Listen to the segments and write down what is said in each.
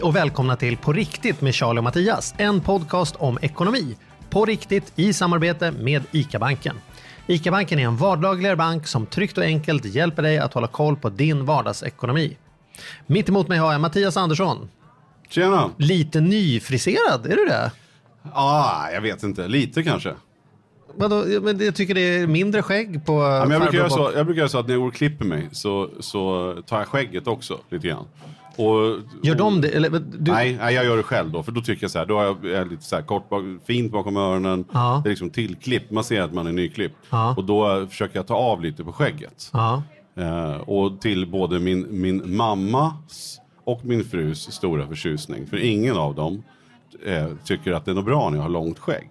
Hej och välkomna till På riktigt med Charlie och Mattias, en podcast om ekonomi. På riktigt i samarbete med ICA-banken. ICA-banken är en vardagligare bank som tryggt och enkelt hjälper dig att hålla koll på din vardagsekonomi. Mitt emot mig har jag Mattias Andersson. Tjena! Lite nyfriserad, är du det? Ah, jag vet inte, lite kanske. Vadå? Men jag tycker det är mindre skägg på Ja, men jag, brukar göra så, jag brukar göra så att när jag går och klipper mig så, så tar jag skägget också lite grann. Och, Gör de det? Eller, du, Nej, nej, jag gör det själv då. För då tycker jag så här, då har jag, jag lite så här kort, fint bakom öronen. Ja. Det är liksom tillklippt, man ser att man är nyklippt. Ja. Och då försöker jag ta av lite på skägget. Ja. Eh, och till både min, min mammas och min frus stora förtjusning. För ingen av dem eh, tycker att det är något bra när jag har långt skägg.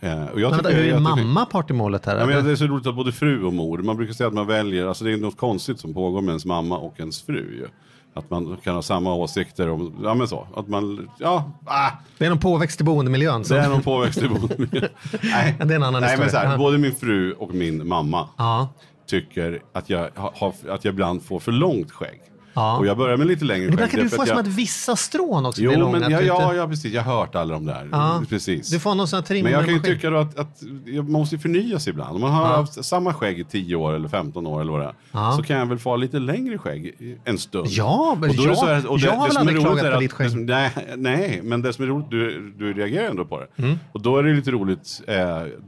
Eh, och jag Men tycker- är jag mamma part i målet här? Ja, men det är så roligt att både fru och mor, man brukar säga att man väljer, alltså det är något konstigt som pågår med ens mamma och ens fru ju. Att man kan ha samma åsikter om, ja men så, att man, ja, ah, Det är någon påväxt i boendemiljön. Så. det är någon påväxt i bonden. Nej, Det är en annan Nej men så här, både min fru och min mamma Ja. tycker att jag, ha- har, att jag ibland får för långt skägg. Ja. Och jag börjar med lite längre skägg. ibland kan du därför få att som jag, att vissa strån också Jo långa. men ja, ja, ja precis, jag har hört alla de där. Ja. Precis. Du får någon sån här Men jag kan ju tycka då att, att man måste förnya sig ibland. Om man har haft samma skägg i 10 år eller 15 år eller vad det är. Ja. Så kan jag väl få lite längre skägg en stund. Ja, men Och då är det jag- så här- och jag har väl aldrig klagat på ditt skägg. det som- Nej, nej, men det som är roligt, du, du reagerar ändå på det. Mm. Och då är det lite roligt, eh,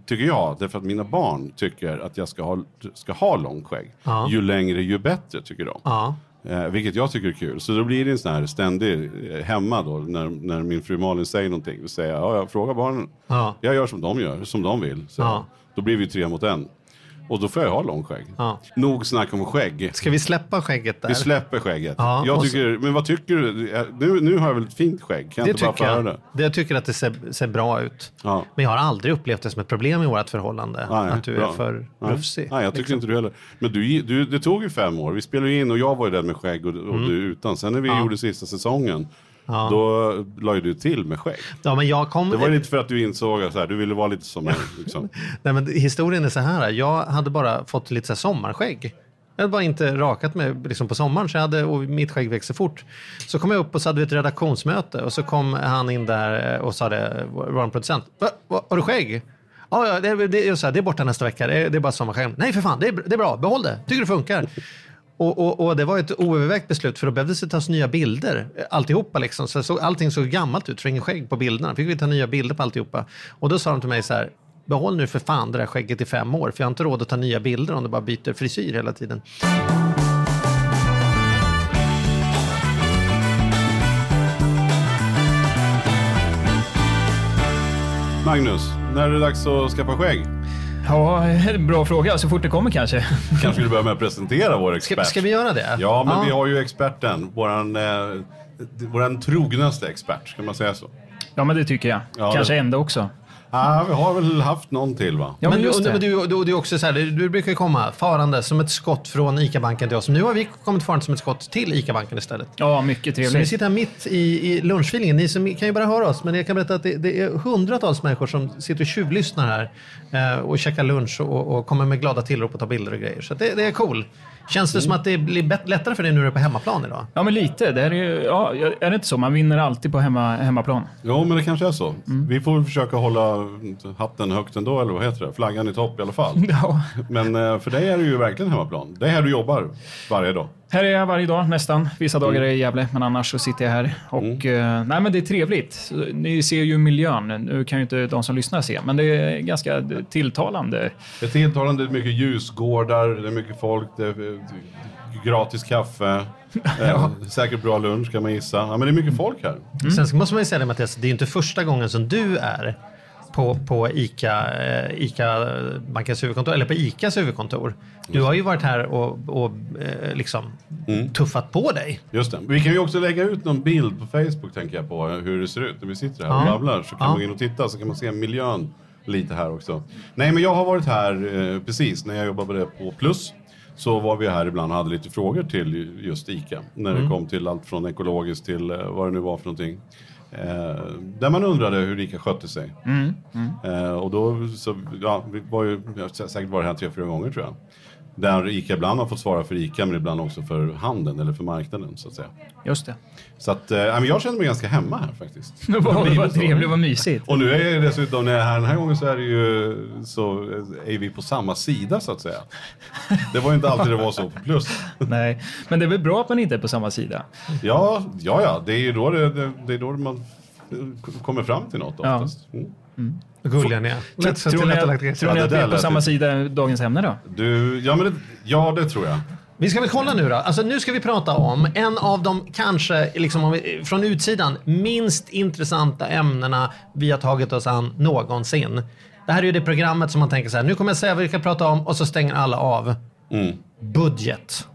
tycker jag, därför att mina barn tycker att jag ska ha, ska ha långt skägg. Ja. Ju längre ju bättre, tycker de. Eh, vilket jag tycker är kul. Så då blir det en sån här ständig eh, hemma då när, när min fru Malin säger någonting. Då säger jag, ja, jag frågar barnen. Ja. Jag gör som de gör, som de vill. Så Ja. Då blir vi tre mot en. Och då får jag ha lång skägg. Ja. Nog snack om skägg. Ska vi släppa skägget där? Vi släpper skägget. Ja, jag tycker, men vad tycker du? Nu, nu har jag väl ett fint skägg? Kan jag det inte bara få höra jag. det? Det jag tycker att det ser, ser bra ut. Ja. Men jag har aldrig upplevt det som ett problem i vårt förhållande. Nej, att du är bra. för Nej. rufsig. Nej, jag tycker liksom. inte du heller. Men du, du, det tog ju fem år. Vi spelade ju in och jag var ju den med skägg och, och du utan. Sen när vi gjorde sista säsongen, då la ju du till med skägg. Ja, men jag kom... Det var ju lite för att du insåg att du ville vara lite som mig. Liksom. Nej, men historien är så här. Jag hade bara fått lite så här sommarskägg. Jag hade bara inte rakat mig liksom på sommaren så jag hade, och mitt skägg växer fort. Så kom jag upp och så hade vi ett redaktionsmöte och så kom han in där och sa det, vår producent. Va, va, har du skägg? Ja, ja det, det, det är borta nästa vecka. Det är, det är bara sommarskägg. Nej för fan, det är, det är bra. Behåll det. Tycker det funkar. Och, och, och det var ett oövervägt beslut för då behövdes det tas nya bilder. Eh, alltihopa liksom. Så såg, allting såg gammalt ut för ingen skägg på bilderna. Fick vi ta nya bilder på alltihopa. Och då sa de till mig så här. Behåll nu för fan det där skägget i fem år. För jag har inte råd att ta nya bilder om du bara byter frisyr hela tiden. Magnus, när är det dags att skaffa skägg? Ja, bra fråga. Så fort det kommer kanske. Kanske skulle börja med att presentera vår expert. Ska, ska vi göra det? Ja, men vi har ju experten. Våran, eh, våran trognaste expert, ska man säga så? Ja, men det tycker jag. Ja, kanske det- enda också. Ah, vi har väl haft någon till va? Ja, men, men, just du, det. du, du, du, är också så här, du, brukar komma farande som ett skott från ICA-banken till oss. Nu har vi kommit farande som ett skott till ICA-banken istället. Ja, mycket Så vi trevligt. sitter här mitt i, i lunchfilingen. Ni som kan ju bara höra oss, men jag kan berätta att det, det är hundratals människor som sitter och tjuvlyssnar här eh, och käkar lunch och, och kommer med glada tillrop och tar bilder och grejer. Så det, det är cool. Känns det som att det blir lättare för dig nu när du är på hemmaplan idag? Ja, men lite. Det är, ju- ja, är det inte så? Man vinner alltid på hemma, hemmaplan. Jo, men det kanske är så. Mm. Vi får försöka hålla hatten högt ändå, eller vad heter det? Flaggan i topp i alla fall. Ja. Men eh, för dig är det ju verkligen hemmaplan. Det är här du jobbar varje dag. Här är jag varje dag nästan. Vissa dagar är jag i Gävle, men annars så sitter jag här. Och, eh, nej, men det är trevligt. Ni ser ju miljön. Nu kan ju inte de som lyssnar se, men det är ganska tilltalande. Det är tilltalande, det är mycket ljusgårdar, det är mycket folk, det är eh, gratis kaffe. Eh, säkert bra lunch kan man gissa. Ja, men det är mycket folk här. Sen måste man ju säga det Mattias, det är ju inte första gången som du är på, på ICA, eh, ICA bankens huvudkontor, eller på ICAs huvudkontor. Du har ju varit här och, och eh, liksom tuffat på dig. Just det. Vi kan ju också lägga ut någon bild på Facebook tänker jag på hur det ser ut när vi sitter här och babblar. Så kan Ja. man gå in och titta så kan man se miljön lite här också. Nej men jag har varit här eh, precis när jag jobbade på Plus. Så var vi här ibland och hade lite frågor till just ICA. När Mm. det kom till allt från ekologiskt till vad det nu var för någonting. Eh, där man undrade hur ICA skötte sig. Eh, och då så, ja, vi var ju, jag har säkert varit här tre, fyra gånger tror jag. Där ICA ibland har fått svara för ICA men ibland också för handeln eller för marknaden så att säga. Just det. Så att, men jag känner mig ganska hemma här faktiskt. Var, vad trevligt, vad mysigt. Och nu är jag dessutom, när jag är här den här gången så är det ju, så är vi på samma sida så att säga. Det var ju inte alltid det var så på plus. Nej, men det är väl bra att man inte är på samma sida. Ja, ja, ja, det är ju då, det, det, det är då man kommer fram till något Ja. oftast. Mm. Gulliga ni är. Så Tror ni, att, tror Ja, ni det att vi är på samma sida i dagens ämne då? Du, ja, men det, ja, det tror jag. Vi ska väl kolla nu då. Alltså nu ska vi prata om en av de kanske, liksom från utsidan, minst intressanta ämnena vi har tagit oss an någonsin. Det här är ju det programmet som man tänker så här, nu kommer jag säga vad vi ska prata om och så stänger alla av. Mm. Budget.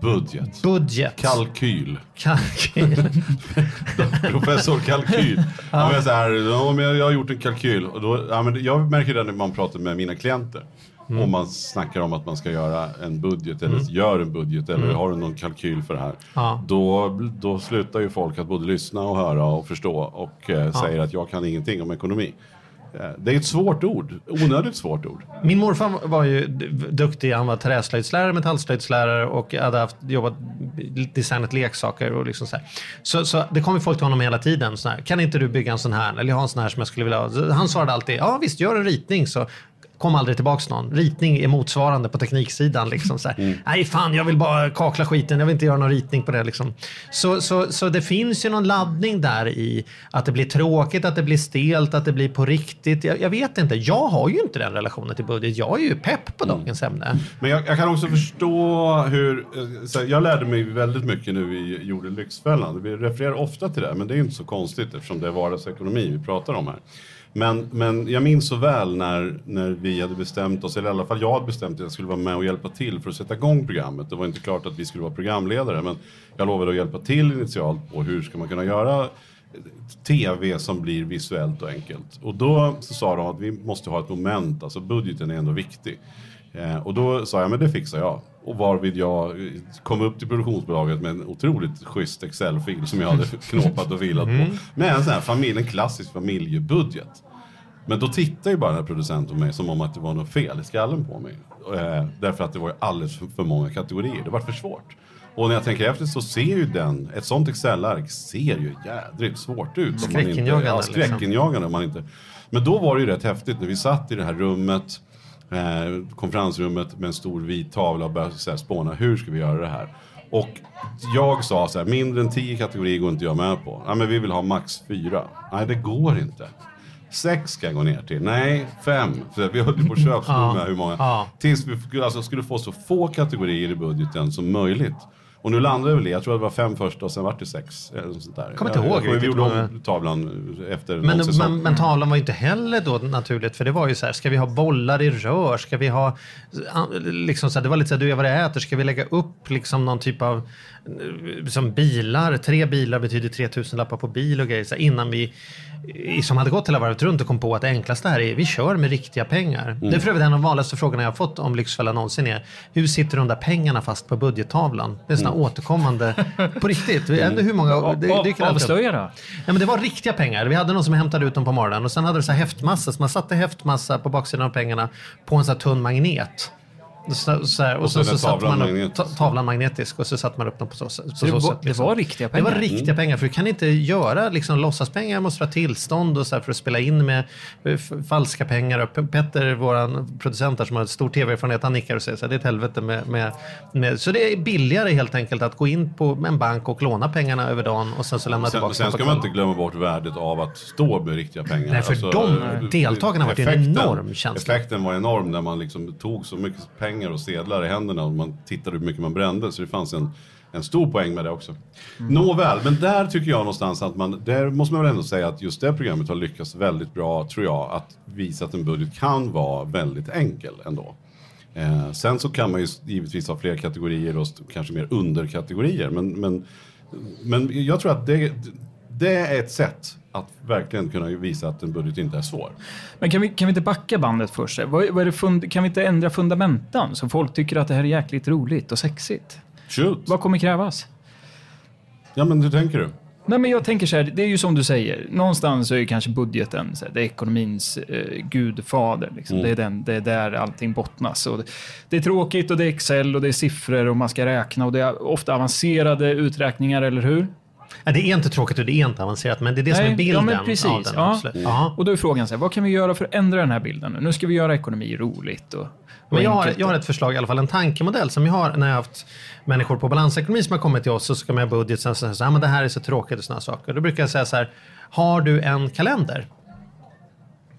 Budget. Budget. Kalkyl. Kalkyl. Professor Kalkyl. ja. men så här, ja, men jag har gjort en kalkyl. Och då, ja, men jag märker det när man pratar med mina klienter. Mm. Om man snackar om att man ska göra en budget eller gör en budget eller har du någon kalkyl för det här. Mm. Ja. Då, då slutar ju folk att både lyssna och höra och förstå och eh, säger att jag kan ingenting om ekonomi. Eh, det är ett svårt ord, onödigt svårt ord. Min morfar var ju duktig. Han var träslöjdslärare, metallslöjdslärare och hade haft, jobbat, designat leksaker och liksom så, här. så Så det kom ju folk till honom hela tiden. Så här, kan inte du bygga en sån här? Eller jag har en sån här som jag skulle vilja ha. Han svarade alltid, ja visst gör en ritning så kom aldrig tillbaks någon. Ritning är motsvarande på tekniksidan. Liksom, så här. Nej fan, jag vill bara kakla skiten. Jag vill inte göra någon ritning på det. Liksom. Så, så, så det finns ju någon laddning där i att det blir tråkigt, att det blir stelt, att det blir på riktigt. Jag, jag vet inte. Jag har ju inte den relationen till budget. Jag är ju pepp på dagens ämne. Men jag, jag kan också förstå hur... eh, Så här, jag lärde mig väldigt mycket nu vi gjorde Lyxfällan. Vi refererar ofta till det, men det är inte så konstigt eftersom det är vardagsekonomi vi pratar om här. Men, men jag minns så väl när, när vi hade bestämt oss, eller i alla fall jag hade bestämt att jag skulle vara med och hjälpa till för att sätta igång programmet. Det var inte klart att vi skulle vara programledare, men jag lovade att hjälpa till initialt på hur ska man kunna göra tv som blir visuellt och enkelt. Och då så sa de att vi måste ha ett moment, alltså budgeten är ändå viktig. Eh, och då sa jag, men det fixar jag. Och varvid jag eh, kom upp till produktionsbolaget med en otroligt schysst Excel-fil som jag hade knåpat och filat på. Med en sån här familj, en klassisk familjebudget. Men då tittade ju bara den här producenten på mig som om att det var något fel i skallen på mig. Eh, därför att det var ju alldeles för, många kategorier. Det var för svårt. Och när jag tänker efter så ser ju den, ett sånt Excel-ark ser ju jädrigt svårt ut. Skräckinjagande, Ja, liksom. skräckinjagande om man inte... Men då var det ju rätt häftigt när vi satt i det här rummet, eh, konferensrummet med en stor vit tavla och började så här, spåna, hur ska vi göra det här? Och jag sa så här, mindre än tio kategorier går inte jag med på. Ja, men vi vill ha max fyra. Nej, det går inte. Sex ska jag gå ner till. Nej, fem. För vi höll ju på att köpslå med hur många. Ja. Tills vi skulle, alltså, skulle få så få kategorier i budgeten som möjligt. Och nu landade det väl i, jag tror det var fem första och sen vart det sex. Eller något sånt där. Kommer inte ihåg Vi gjorde om tavlan efter Men, någon säsong. men, men tavlan var ju inte heller då naturligt för det var ju så här, ska vi ha bollar i rör? Ska vi ha, liksom så här, det var lite så här, du är vad det äter, ska vi lägga upp liksom någon typ av, eh, som bilar, tre bilar betyder 3000 lappar på bil och grejer, så innan vi som hade gått hela varvet runt och kom på att det enklaste här är vi kör med riktiga pengar. Mm. Det är för övrigt en av de vanligaste frågorna jag har fått om Lyxfällan någonsin är hur sitter de där pengarna fast på budgettavlan? Det är sådana Mm. återkommande, på riktigt, det är hur många, det upp. avslöja då. Ja, men det var riktiga pengar. Vi hade någon som hämtade ut dem på morgonen och sen hade det så här häftmassa. Så man satte häftmassa på baksidan av pengarna på en så här tunn magnet. Så, så här, och, Och så, sen är så satte man upp magnetisk. ta, tavlan magnetisk och så satte man upp dem på så, på så, det var- sätt. det liksom. var riktiga Det pengar? var riktiga pengar. För du kan inte göra liksom, låtsaspengar. måste ha tillstånd och så här, för att spela in med eh, falska pengar. Och Petter, vår producent som har ett stor tv-erfarenhet, han nickar och säger så här, det är ett helvete med, med, med... Så det är billigare helt enkelt att gå in på en bank och låna pengarna över dagen och sen så lämna tillbaka Sen, sen dem på ska man inte glömma bort värdet av att stå med riktiga pengar. Nej, för de deltagarna var det en effekten- enorm känsla. Effekten var enorm när man liksom tog så mycket pengar och sedlar i händerna och man tittade hur mycket man brände. Så det fanns en, en stor poäng med det också. Nåväl, men där tycker jag någonstans att man, där måste man väl ändå säga att just det programmet har lyckats väldigt bra, tror jag, att visa att en budget kan vara väldigt enkel ändå. Eh, sen så kan man ju givetvis ha fler kategorier och kanske mer underkategorier, men, men, men jag tror att det, det är ett sätt att verkligen kunna visa att en budget inte är svår. Men kan vi, kan vi inte backa bandet först? Vad, vad är det fund, kan vi inte ändra fundamentan så folk tycker att det här är jäkligt roligt och sexigt? Shoot! Vad kommer krävas? Ja, men hur tänker du? Nej, men jag tänker så här, det är ju som du säger, någonstans är ju kanske budgeten så här, det är ekonomins eh, gudfader. Liksom. Det, är den, det är där allting bottnas. Och det, det är tråkigt och det är Excel och det är siffror och man ska räkna och det är ofta avancerade uträkningar, eller hur? Ja, det är inte tråkigt och det är inte avancerat, men det är det som Nej, är bilden ja, men precis, av den. ja. absolut. Ja. Och då är frågan så här, vad kan vi göra för att ändra den här bilden nu? Nu ska vi göra ekonomi roligt och, och Men jag har, jag har och- ett förslag, i alla fall en tankemodell som jag har när jag har haft människor på balansekonomi som har kommit till oss och ska göra budget sen säger så här, men det här är så tråkigt och sådana saker. Då brukar jag säga så här, har du en kalender?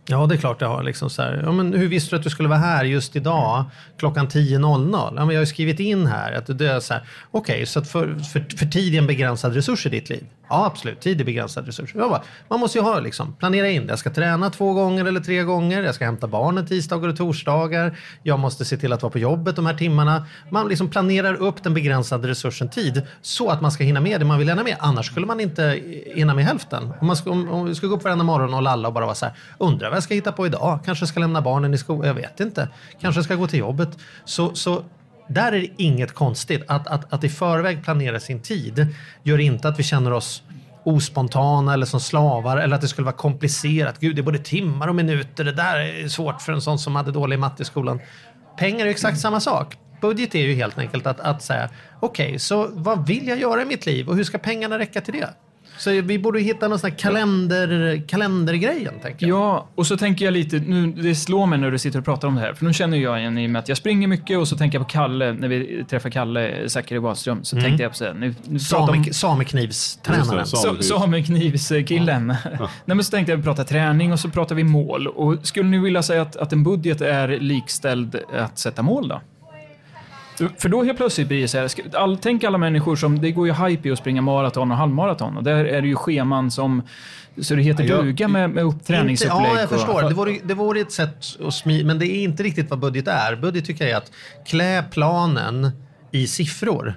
Ja, det är klart jag har. Liksom så här. Ja, men hur visste du att du skulle vara här just idag klockan 10.00? Ja, men jag har ju skrivit in här att det är så här. Okej, så att för, för, för tid är en begränsad resurs i ditt liv? Ja, absolut. Tid är begränsad resurs. Jag bara, man måste ju ha liksom, planera in det. Jag ska träna två gånger eller tre gånger. Jag ska hämta barnen tisdagar och torsdagar. Jag måste se till att vara på jobbet de här timmarna. Man liksom planerar upp den begränsade resursen tid så att man ska hinna med det man vill hinna med. Annars skulle man inte hinna med hälften. Om, man ska, om, om ska gå upp varenda morgon och lalla och bara vara så här, undrar vad jag ska hitta på idag? Kanske ska lämna barnen i skolan? Jag vet inte. Kanske ska gå till jobbet. Så, så där är det inget konstigt. Att, att, att i förväg planera sin tid gör inte att vi känner oss ospontana eller som slavar eller att det skulle vara komplicerat. Gud, det är både timmar och minuter. Det där är svårt för en sån som hade dålig matte i skolan. Pengar är ju exakt samma sak. Budget är ju helt enkelt att, att säga okej, så vad vill jag göra i mitt liv och hur ska pengarna räcka till det? Så vi borde hitta någon sån här kalender, kalendergrejen, tänker jag. Ja, och så tänker jag lite, nu, det slår mig när du sitter och pratar om det här, för nu känner jag igen i och med att jag springer mycket och så tänker jag på Kalle, när vi träffar Kalle Zackari Wahlström, så tänkte jag på så här, nu, nu pratar om- sameknivstränaren. Det, Sameknivskillen. Nej, men så tänkte jag prata träning och så pratar vi mål. Och skulle ni vilja säga att, att en budget är likställd att sätta mål då? För då helt plötsligt blir det så här, all, tänk alla människor som, det går ju hype i att springa maraton och halvmaraton och där är det ju scheman som, så det heter Jag- duga med, med upp, Inte, träningsupplägg. ja, jag och- förstår. Det vore, det vore ett sätt att smida, men det är inte riktigt vad budget är. Budget tycker jag är att klä planen i siffror.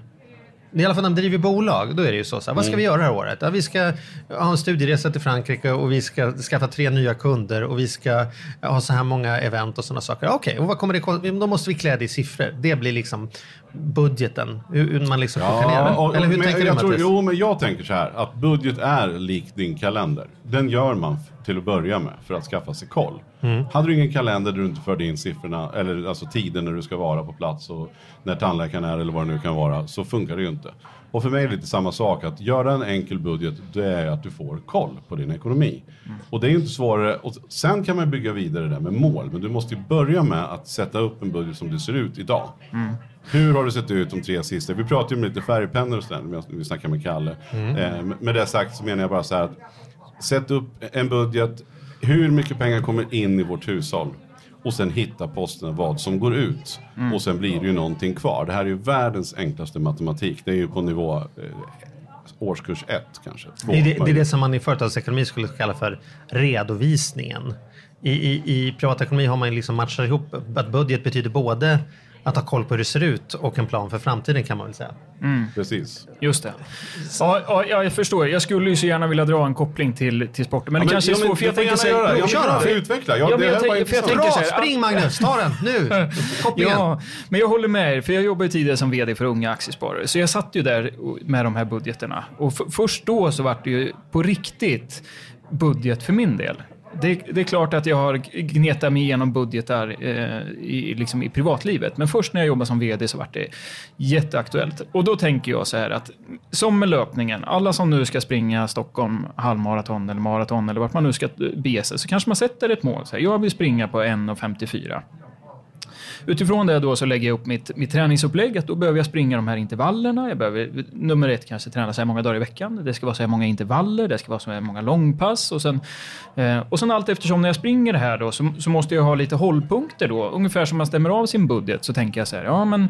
I alla fall när man driver bolag, då är det ju så. så här, vad ska vi göra det här året? Ja, vi ska ha en studieresa till Frankrike och vi ska skaffa tre nya kunder och vi ska ha så här många event och sådana saker. Okej, och vad kommer det kosta? Då måste vi klä det i siffror. Det blir liksom budgeten. Hur man liksom ner Ja, det. och, Eller hur men tänker du jag tror? Jo, men jag tänker så här att budget är lik din kalender. Den gör man till att börja med för att skaffa sig koll. Mm. Hade du ingen kalender där du inte förde in siffrorna, eller alltså tiden när du ska vara på plats och när tandläkaren är eller vad det nu kan vara, så funkar det ju inte. Och för mig är det lite samma sak, att göra en enkel budget, det är att du får koll på din ekonomi. Och det är ju inte svårare, och sen kan man bygga vidare där med mål, men du måste ju börja med att sätta upp en budget som det ser ut idag. Hur har det sett ut de tre sista? Vi pratade ju om lite färgpennor och sådär, när vi snackade med Kalle. Eh, med det sagt så menar jag bara så här att sätt upp en budget, hur mycket pengar kommer in i vårt hushåll? Och sen hitta posterna vad som går ut. Och sen blir det ju någonting kvar. Det här är ju världens enklaste matematik. Det är ju på nivå eh, årskurs ett kanske. Två, Det är det, det är det som man i företagsekonomi skulle kalla för redovisningen. I, i, i privatekonomi har man liksom matchat ihop att budget betyder både att ha koll på hur det ser ut och en plan för framtiden kan man väl säga. Precis. Just det. Ja, ja, ja, jag förstår. Jag skulle ju så gärna vilja dra en koppling till, till sporten, men det kanske är svårt. För jag tänker så här- Ja, men kör då. Utveckla. Ja, Ja, men det jag för jag intressant. tänker Bra, så här, spring Magnus, ta den nu! Kopplingen. Ja, men jag håller med er, för jag jobbade ju tidigare som VD för unga aktiesparare. Så jag satt ju där med de här budgeterna. Och först då så vart det ju på riktigt budget för min del. Det, det är klart att jag har gnetat mig igenom budgetar eh, i, liksom i privatlivet. Men först när jag jobbade som VD så vart det jätteaktuellt. Och då tänker jag så här att, som med löpningen, alla som nu ska springa Stockholm halvmaraton eller maraton eller vart man nu ska bege sig, så kanske man sätter ett mål. Så här, jag vill springa på 1.54 utifrån det då så lägger jag upp mitt, mitt träningsupplägg. Att då behöver jag springa de här intervallerna. Jag behöver, nummer ett kanske träna så här många dagar i veckan. Det ska vara så här många intervaller. Det ska vara så här många långpass. Och sen, eh, och sen allt eftersom när jag springer det här då så, så måste jag ha lite hållpunkter då. Ungefär som man stämmer av sin budget så tänker jag så här. Ja, men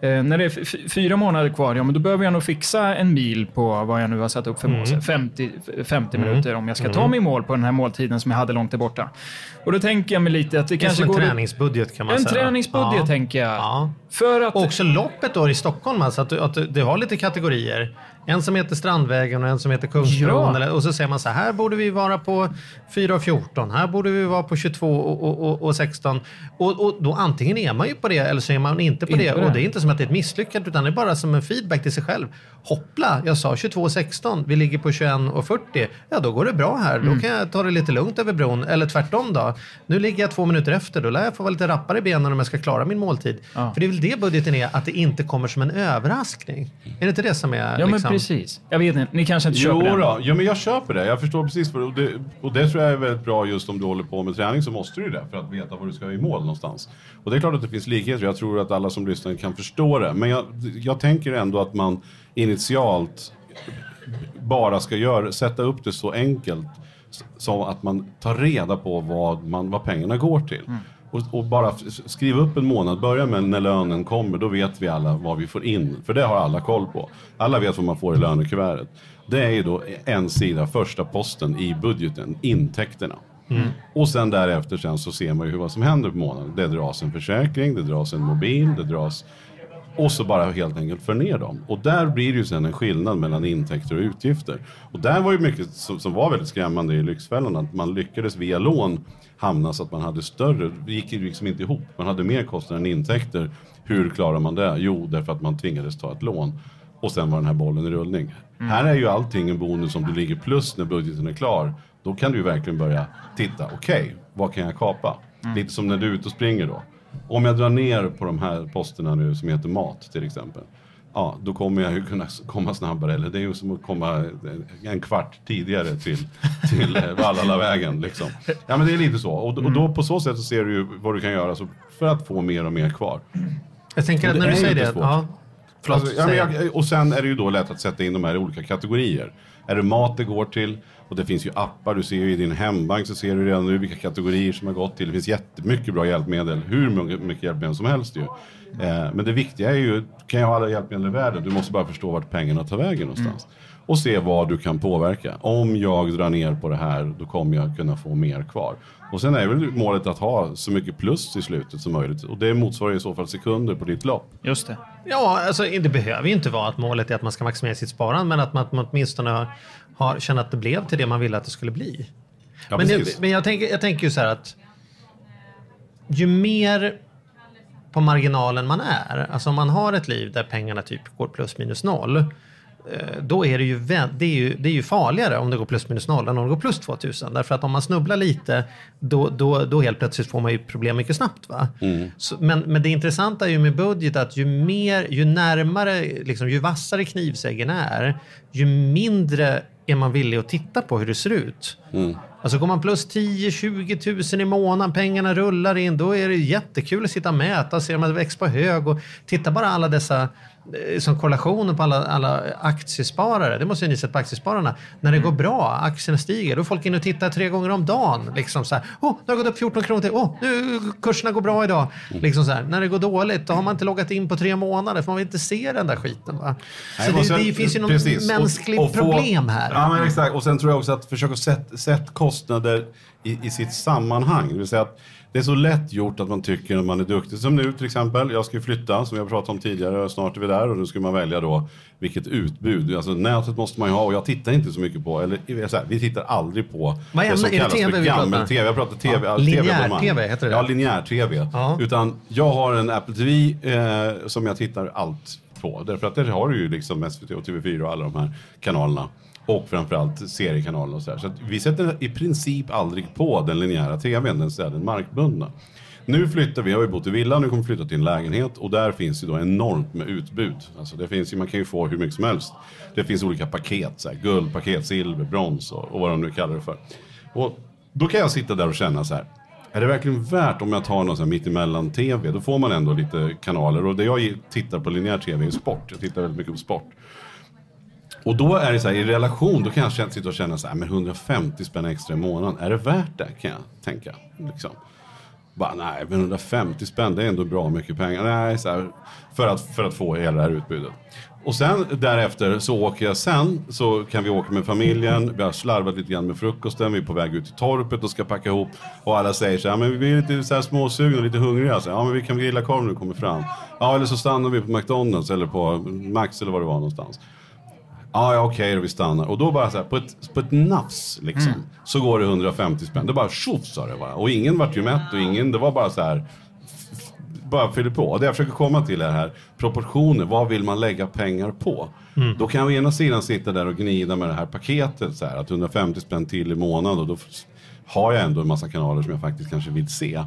eh, när det är fyra månader kvar, ja men då behöver jag nog fixa en mil på vad jag nu har satt upp för mål. Så här 50, 50 minuter om jag ska ta mig mål på den här måltiden som jag hade långt där borta. Och då tänker jag mig lite att det Det kanske som en går... träningsbudget kan man En säga. Träningsbudget Ja. tänker jag. Ja. För att... Och också loppet då i Stockholm, alltså att, du, att du, du har lite kategorier. En som heter Strandvägen och en som heter Kungsbron. Ja. Och så säger man så här, här borde vi vara på 4 och 14, här borde vi vara på 22 och, och, och, och 16. Och, och då antingen är man ju på det eller så är man inte på Inte det. det. Och det är inte som att det är ett misslyckande utan det är bara som en feedback till sig själv. Hoppla, jag sa 22 och 16, vi ligger på 21 och 40. Ja, då går det bra här. Mm. Då kan jag ta det lite lugnt över bron. Eller tvärtom då. Nu ligger jag två minuter efter, då lär jag få vara lite rappare i benen om jag ska klara min måltid. Ja. För det är väl det budgeten är, att det inte kommer som en överraskning. Är det inte det som är... Ja, liksom... precis. Jag vet inte, ni kanske inte Jo köper den? då, ja, men jag köper det. Jag förstår precis. Vad, och, det, och det tror jag är väldigt bra just om du håller på med träning så måste du ju det för att veta var du ska i mål någonstans. Och det är klart att det finns likheter. Jag tror att alla som lyssnar kan förstå det. Men jag, jag tänker ändå att man initialt bara ska göra, sätta upp det så enkelt som att man tar reda på vad, man, vad pengarna går till. Och, och bara skriva upp en månad, börja med när lönen kommer, då vet vi alla vad vi får in. För det har alla koll på. Alla vet vad man får i lönekuvertet. Det är ju då en sida, första posten i budgeten, intäkterna. Och sen därefter sen så ser man ju vad som händer på månaden. Det dras en försäkring, det dras en mobil, det dras och så bara helt enkelt för ner dem. Och där blir det ju sen en skillnad mellan intäkter och utgifter. Och där var ju mycket som, som var väldigt skrämmande i Lyxfällan, att man lyckades via lån hamna så att man hade större, det gick ju liksom inte ihop. Man hade mer kostnader än intäkter. Hur klarar man det? Jo, därför att man tvingades ta ett lån. Och sen var den här bollen i rullning. Här är ju allting en bonus om du ligger plus när budgeten är klar. Då kan du ju verkligen börja titta, okej, vad kan jag kapa? Lite som när du är ute och springer då. Om jag drar ner på de här posterna nu som heter mat till exempel. Ja, då kommer jag ju kunna komma snabbare. Eller det är ju som att komma en kvart tidigare till, till eh, Vallalavägen. Liksom. Ja, men det är lite så. Och, och då på så sätt så ser du ju vad du kan göra så, för att få mer och mer kvar. Jag tänker att när du säger det... Ja, förlåt, Alltså, ja, jag, och sen är det ju då lätt att sätta in de här i olika kategorier. Är det mat det går till? Och det finns ju appar, du ser ju i din hembank så ser du redan nu vilka kategorier som har gått till. Det finns jättemycket bra hjälpmedel, hur mycket hjälpmedel som helst ju. Eh, men det viktiga är ju, kan ju ha alla hjälpmedel i världen, du måste bara förstå vart pengarna tar vägen någonstans. Och se vad du kan påverka. Om jag drar ner på det här, då kommer jag kunna få mer kvar. Och sen är väl målet att ha så mycket plus i slutet som möjligt. Och det motsvarar i så fall sekunder på ditt lopp. Just det. Ja, alltså det behöver ju inte vara att målet är att man ska maximera sitt sparande, men att man, att man åtminstone har, har känner att det blev till det man ville att det skulle bli. Ja, men det, men jag, tänker, jag tänker ju så här att ju mer på marginalen man är, alltså om man har ett liv där pengarna typ går plus minus noll, då är det ju, det är ju, det är ju farligare om det går plus minus noll än om det går plus 2000. Därför att om man snubblar lite, då, då, då helt plötsligt får man ju problem mycket snabbt. Va? Så, men, men det intressanta är ju med budget att ju mer, ju närmare, liksom, ju vassare knivsäggen är, ju mindre är man villig att titta på hur det ser ut. Alltså går man plus 10-20 tusen i månaden, pengarna rullar in, då är det jättekul att sitta och mäta, se om det växer på hög och titta bara alla dessa eh, som korrelationer på alla, alla aktiesparare. Det måste ju ni sett på aktiespararna. När det går bra, aktierna stiger, då är folk inne och tittar tre gånger om dagen. Liksom så här, åh, nu har det gått upp 14 kronor till, åh, nu kurserna går bra idag. Liksom så här. När det går dåligt, då har man inte loggat in på tre månader, för man vill inte se den där skiten. Va? Nej, Så och det, sen- det finns ju något precis. Och- mänskligt och få- problem här. Ja, men exakt. Och sen tror jag också att försöka sätta sätt kostnader i, i sitt sammanhang. Det vill säga att det är så lätt gjort att man tycker att man är duktig. Som nu till exempel, jag ska flytta som jag pratat om tidigare snart är vi där och då ska man välja då vilket utbud. Alltså nätet måste man ju ha och jag tittar inte så mycket på, eller så här, vi tittar aldrig på Vad det som är det kallas TV för gammel-TV. Jag pratar TV. Ja, ja, linjär TV-abonnemang. TV heter det. Ja, linjär-TV. Ja. Utan jag har en Apple TV eh, som jag tittar allt på. Därför att där har du ju liksom SVT och TV4 och alla de här kanalerna. Och framförallt seriekanaler och sådär. Så att vi sätter i princip aldrig på den linjära TVn, den, den markbundna. Nu flyttar vi, har ju bott i villa, nu kommer vi flytta till en lägenhet och där finns ju då enormt med utbud. Alltså det finns ju, man kan ju få hur mycket som helst. Det finns olika paket, så här, guldpaket, silver, brons och, och vad de nu kallar det för. Och då kan jag sitta där och känna så här, är det verkligen värt om jag tar någon sån mittemellan-tv? Då får man ändå lite kanaler. Och det jag tittar på linjär tv är sport. Jag tittar väldigt mycket på sport. Och då är det så här, i relation, då kan jag känna- sitta och känna så här, men 150 spänn extra i månaden, är det värt det? Kan jag tänka. Liksom. Bara, nej, men 150 spänn, det är ändå bra mycket pengar. Nej, så här, för, att, för att få hela det här utbudet. Och sen därefter så åker jag sen, så kan vi åka med familjen, vi har slarvat lite grann med frukosten, vi är på väg ut till torpet och ska packa ihop. Och alla säger så här, men vi är lite så här småsugna och lite hungriga. Så, här, ja, men vi kan grilla korv när du kommer fram. Ja, eller så stannar vi på McDonalds eller på Max eller vad det var någonstans. Ja, ja okej, då vi stannar. Och då bara så här, på ett, på ett nafs liksom, så går det 150 spänn. Det bara tjoff sa det bara. Och ingen vart ju mätt och ingen, det var bara så här, bara fyller på. Och det jag försöker komma till är här, proportioner, vad vill man lägga pengar på? Då kan jag å ena sidan sitta där och gnida med det här paketet, så här, att 150 spänn till i månaden och då har jag ändå en massa kanaler som jag faktiskt kanske vill se.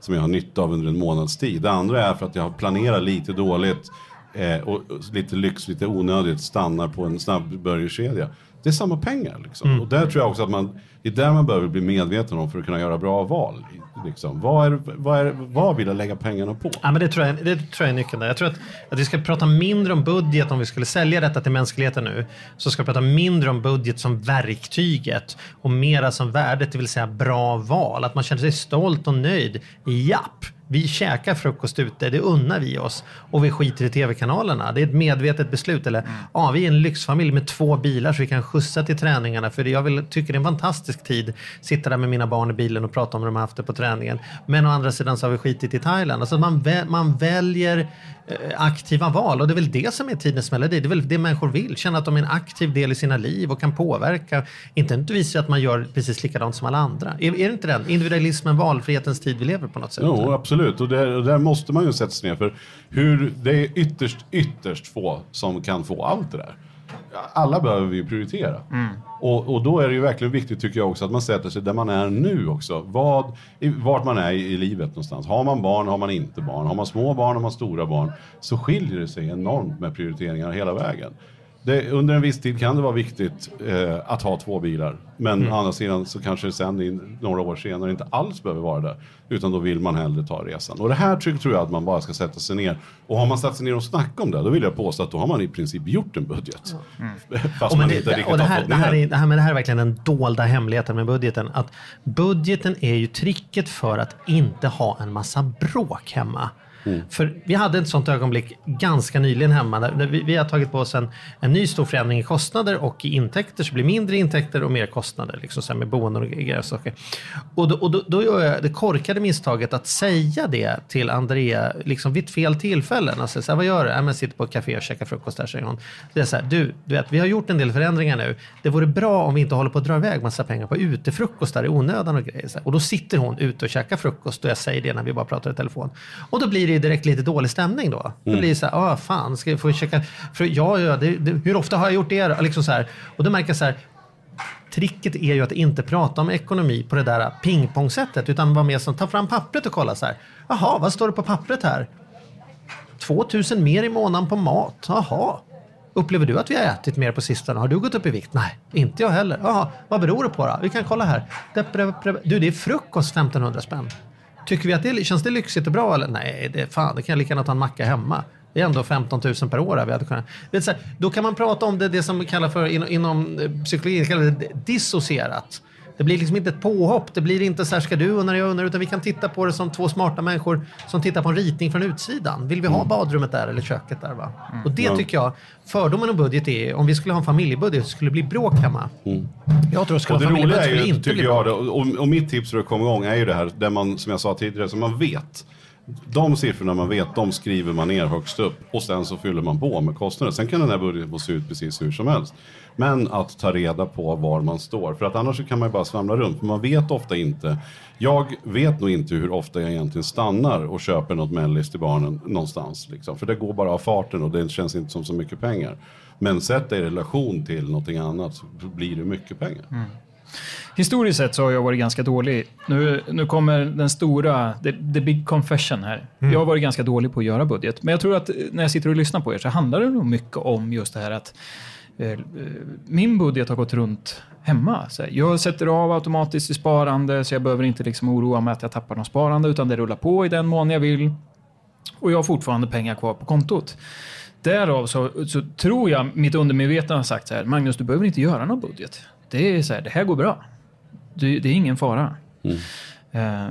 Som jag har nytta av under en månads tid. Det andra är för att jag har planerat lite dåligt eh, och, och lite lyx, lite onödigt stannar på en snabbburgerkedja. Det är samma pengar. Liksom. Och där tror jag också att man, det är där man behöver bli medveten om för att kunna göra bra val. Liksom. Vad, är, vad, är, vad vill jag lägga pengarna på? Ja, men det, tror jag, det tror jag är nyckeln där. Jag tror att, att vi ska prata mindre om budget om vi skulle sälja detta till mänskligheten nu. Så ska vi prata mindre om budget som verktyget och mera som värdet, det vill säga bra val. Att man känner sig stolt och nöjd. Japp, vi käkar frukost ute, det unnar vi oss. Och vi skiter i tv-kanalerna. Det är ett medvetet beslut. Eller, ja, vi är en lyxfamilj med två bilar så vi kan skjutsa till träningarna. För jag vill, tycker det är en fantastisk tid. Sitta där med mina barn i bilen och prata om hur de har haft det på träningen. Men å andra sidan så har vi skitit i Thailand. Alltså man, vä- man väljer eh, aktiva val och det är väl det som är tidens melodi. Det är väl det människor vill. Känna att de är en aktiv del i sina liv och kan påverka. Inte nödvändigtvis att man gör precis likadant som alla andra. Är, är det inte den individualismen, valfrihetens tid vi lever på något sätt? Jo, absolut. Och där, och där måste man ju sätta sig ner. För hur, det är ytterst, ytterst få som kan få allt det där. Alla behöver vi prioritera. Och, och då är det ju verkligen viktigt tycker jag också att man sätter sig där man är nu också. Vad, vart man är i, i livet någonstans. Har man barn, har man inte barn. Har man små barn, har man stora barn. Så skiljer det sig enormt med prioriteringar hela vägen. Det, under en viss tid kan det vara viktigt eh, att ha två bilar. Men å andra sidan så kanske det sen i några år senare inte alls behöver vara det. Utan då vill man hellre ta resan. Och det här tror tror jag att man bara ska sätta sig ner. Och har man satt sig ner och snackat om det, då vill jag påstå att då har man i princip gjort en budget. Fast Och men man det, inte riktigt och det, har här, fått det, ner här den. är, det, här, men det här är verkligen den dolda hemligheten med budgeten. Att budgeten är ju tricket för att inte ha en massa bråk hemma. Mm. För vi hade ett sånt ögonblick ganska nyligen hemma. Där vi, vi har tagit på oss en, en ny stor förändring i kostnader och i intäkter. Så det blir mindre intäkter och mer kostnader. Liksom så här med boenden och grejer. och saker. Och då, och då, då gör jag det korkade misstaget att säga det till Andrea liksom vid fel tillfällen. Alltså, så här, vad gör du? Ja, men jag sitter på ett café och käkar frukost där, säger hon. Det är så här, du, du vet, vi har gjort en del förändringar nu. Det vore bra om vi inte håller på att dra iväg massa pengar på utefrukostar i onödan och grejer. Så här. Och då sitter hon ute och käkar frukost och jag säger det när vi bara pratar i telefon. Och då blir det direkt lite dålig stämning då. Blir det så här, ah, fan, ska jag få käka? För ja, ja, det, det, hur ofta har jag gjort det? Liksom så här. Och då märker jag så här, Tricket är ju att inte prata om ekonomi på det där pingpongsättet utan vara med som ta fram pappret och kolla så här. Jaha, vad står det på pappret här? 2000 mer i månaden på mat. Jaha. Upplever du att vi har ätit mer på sistone? Har du gått upp i vikt? Nej, inte jag heller. Jaha, vad beror det på då? Vi kan kolla här. Du, det är frukost 1500 spänn. Tycker vi att det känns det lyxigt och bra eller? Nej, det fan, det kan jag lika gärna ta en macka hemma. Det är ändå 15 000 per år. här Vi hade kunnat. Det är så här, då kan man prata om det, det som kallas för inom, inom eh, psykologin kallas det dissocierat. Det blir liksom inte ett påhopp. Det blir inte så här, ska du undra, jag undrar, utan vi kan titta på det som två smarta människor som tittar på en ritning från utsidan. Vill vi ha badrummet där eller köket där? Va? Och det tycker jag, fördomen om budget är, om vi skulle ha en familjebudget så skulle det bli bråk hemma. Jag tror att skulle Och det roliga är skulle ju, inte tycker jag, och, och mitt tips för att komma igång är ju det här, där man, som jag sa tidigare, som man vet. De siffrorna man vet, de skriver man ner högst upp och sen så fyller man på med kostnader. Sen kan den här budgeten få se ut precis hur som helst. Men att ta reda på var man står, för att annars så kan man ju bara svamla runt. För man vet ofta inte. Jag vet nog inte hur ofta jag egentligen stannar och köper något mellis till barnen någonstans. Liksom. För det går bara av farten och det känns inte som så mycket pengar. Men sätt det i relation till någonting annat så blir det mycket pengar. Mm. Historiskt sett så har jag varit ganska dålig. Nu, nu kommer den stora, the, the big confession här. Jag har varit ganska dålig på att göra budget. Men jag tror att eh, när jag sitter och lyssnar på er så handlar det nog mycket om just det här att eh, eh, min budget har gått runt hemma. Så jag sätter av automatiskt i sparande så jag behöver inte liksom oroa mig att jag tappar något sparande utan det rullar på i den mån jag vill. Och jag har fortfarande pengar kvar på kontot. Därav så, så tror jag mitt undermedvetna har sagt så här, Magnus du behöver inte göra någon budget. Det är så här, det här går bra. Det, det är ingen fara. Eh,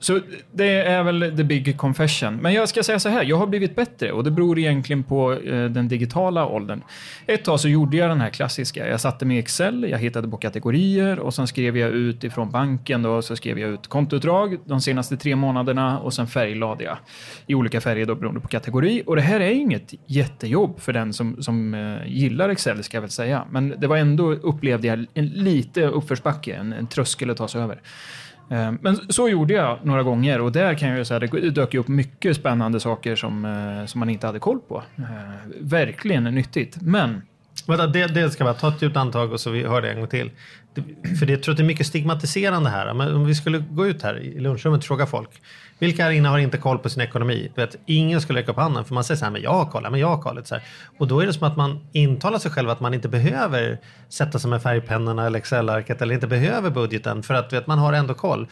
så det är väl the big confession. Men jag ska säga så här, jag har blivit bättre och det beror egentligen på eh, den digitala åldern. Ett tag så gjorde jag den här klassiska. Jag satte mig i Excel, jag hittade på kategorier och sen skrev jag ut ifrån banken då, så skrev jag ut kontoutdrag de senaste tre månaderna och sen färglade jag i olika färger då beroende på kategori. Och det här är inget jättejobb för den som, som eh, gillar Excel ska jag väl säga. Men det var ändå, upplevde jag, en lite uppförsbacke, en, en tröskel att ta sig över. Ehm, men så gjorde jag några gånger och där kan jag säga att det dök upp mycket spännande saker som, eh, som man inte hade koll på. Ehm, verkligen nyttigt. Men Vänta, det, det ska vara, ta ett djupt andetag och så vi hör det en gång till. Det, för det, jag tror att det är mycket stigmatiserande här. Men om vi skulle gå ut här i lunchrummet och fråga folk. Vilka här inne har inte koll på sin ekonomi? Du vet, ingen skulle räcka upp handen för man säger så här, men jag har koll, men jag har koll. Så här. Och då är det som att man intalar sig själv att man inte behöver sätta sig med färgpennorna eller Excel-arket eller inte behöver budgeten för att vet, man har ändå koll.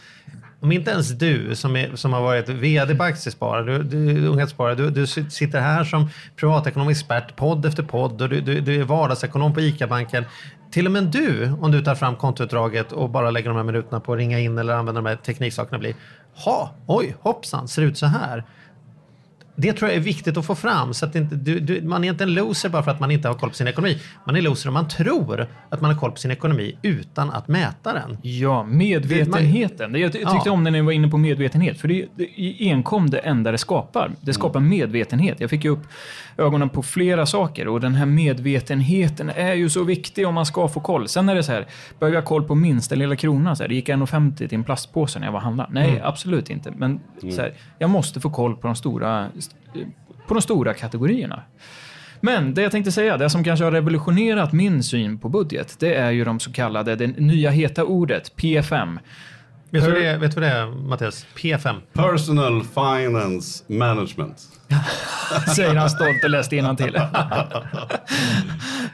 Om inte ens du som, är, som har varit vd på Aktiesparare, du, du, Unghetssparare, du, du sitter här som privatekonomisk expert, podd efter podd och du, du, du är vardagsekonom på ICA-banken. Till och med du, om du tar fram kontoutdraget och bara lägger de här minuterna på att ringa in eller använda de här tekniksakerna blir, ha, oj, hoppsan, ser ut så här. Det tror jag är viktigt att få fram så att inte, du, du, man är inte en loser bara för att man inte har koll på sin ekonomi. Man är loser om man tror att man har koll på sin ekonomi utan att mäta den. ja, medvetenheten. Jag ty- tyckte Ja. om när ni var inne på medvetenhet. För det, det är enkom det enda det skapar. Det skapar medvetenhet. Jag fick ju upp ögonen på flera saker och den här medvetenheten är ju så viktig om man ska få koll. Sen är det så här, behöver jag koll på minsta lilla krona? Så här, det gick 1,50 till en plastpåse när jag var och handlade. Nej, absolut inte. Men så här, jag måste få koll på de stora, på de stora kategorierna. Men det jag tänkte säga, det som kanske har revolutionerat min syn på budget, det är ju de så kallade, det nya heta ordet, PFM. Vet du vad det är, Mattias? P5. Personal Finance Management. Säger han stolt och läste till.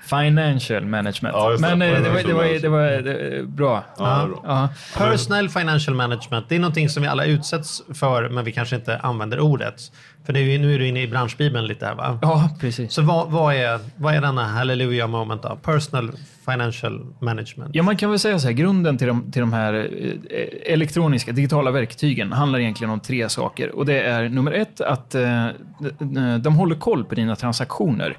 Financial management. Ja, just det. Men eh, det, var, det, var, det var det, var bra. Ja, bra. Ja. Personal financial management, det är någonting som vi alla utsätts för men vi kanske inte använder ordet. För det är, nu är du inne i branschbibeln lite här va? ja, precis. Så vad, vad, är, vad är denna hallelujah moment då? Personal financial management. Ja, man kan väl säga så här, grunden till de, till de här eh, elektroniska, digitala verktygen handlar egentligen om tre saker. Och det är nummer ett, att eh, de, håller koll på dina transaktioner.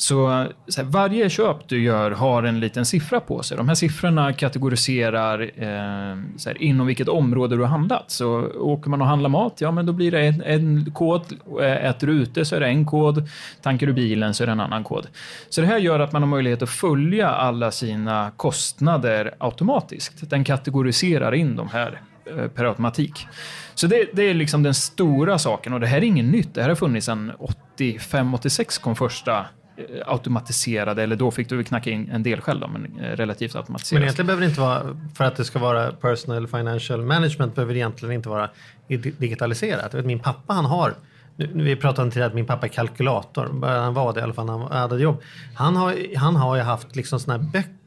Så, så här, varje köp du gör har en liten siffra på sig. De här siffrorna kategoriserar eh, så här, inom vilket område du har handlat. Så åker man och handlar mat, ja men då blir det en, en kod. Äter du ute så är det en kod. Tankar du bilen så är det en annan kod. Så det här gör att man har möjlighet att följa alla sina kostnader automatiskt. Den kategoriserar in de här eh, per automatik. Så det, det är liksom den stora saken och det här är inget nytt. Det här har funnits sedan 85-86 kom första eh, automatiserade, eller då fick du väl knacka in en del själv då, men eh, relativt automatiserat. Men egentligen behöver det inte vara, för att det ska vara personal financial management behöver det egentligen inte vara digitaliserat. Vet, min pappa han har, nu, vi pratade om tidigare att min pappa är kalkylator, han var det i alla fall när han hade jobb. Han har, han har ju haft liksom såna här böcker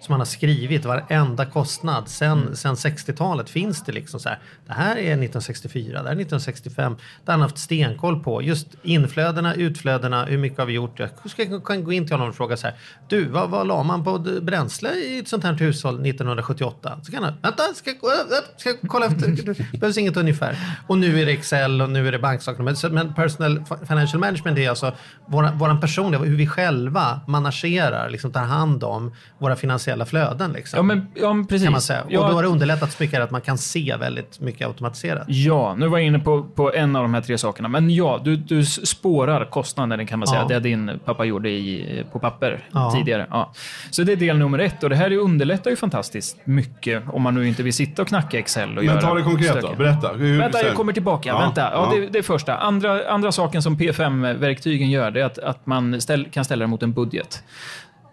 som han har skrivit, varenda kostnad sen, sen 60-talet finns det liksom så här. Det här är 1964, det här är 1965. Där han har haft stenkoll på just inflödena, utflödena, hur mycket har vi gjort? Jag ska- kan gå in till honom och fråga så här. Du, vad, vad la man på bränsle i ett sånt här hushåll 1978? Så kan han, vänta, ska, jag- äh, ska kolla efter? Det behövs inget ungefär. Och nu är det Excel och nu är det banksaker. Men, personal fi- financial management är alltså våra, våran personliga, hur vi själva managerar, liksom tar hand om våra finansiella flöden. Liksom, Ja, men, ja, men precis. kan man säga. Och Ja, då har det underlättat så mycket att man kan se väldigt mycket automatiserat. Ja, nu var jag inne på, på en av de här tre sakerna. Men ja, du, du spårar kostnaden kan man säga. Ja. Det din pappa gjorde i, på papper Ja. tidigare. Ja. Så det är del nummer ett. Och det här underlättar ju fantastiskt mycket om man nu inte vill sitta och knacka Excel och Men göra ta det konkret då. stökigt. Berätta. Hur, Vänta, jag kommer tillbaka. Ja, Vänta. Ja, ja. Det, det är första. Andra, andra saken som P5-verktygen gör, det är att, att man ställ, kan ställa det mot en budget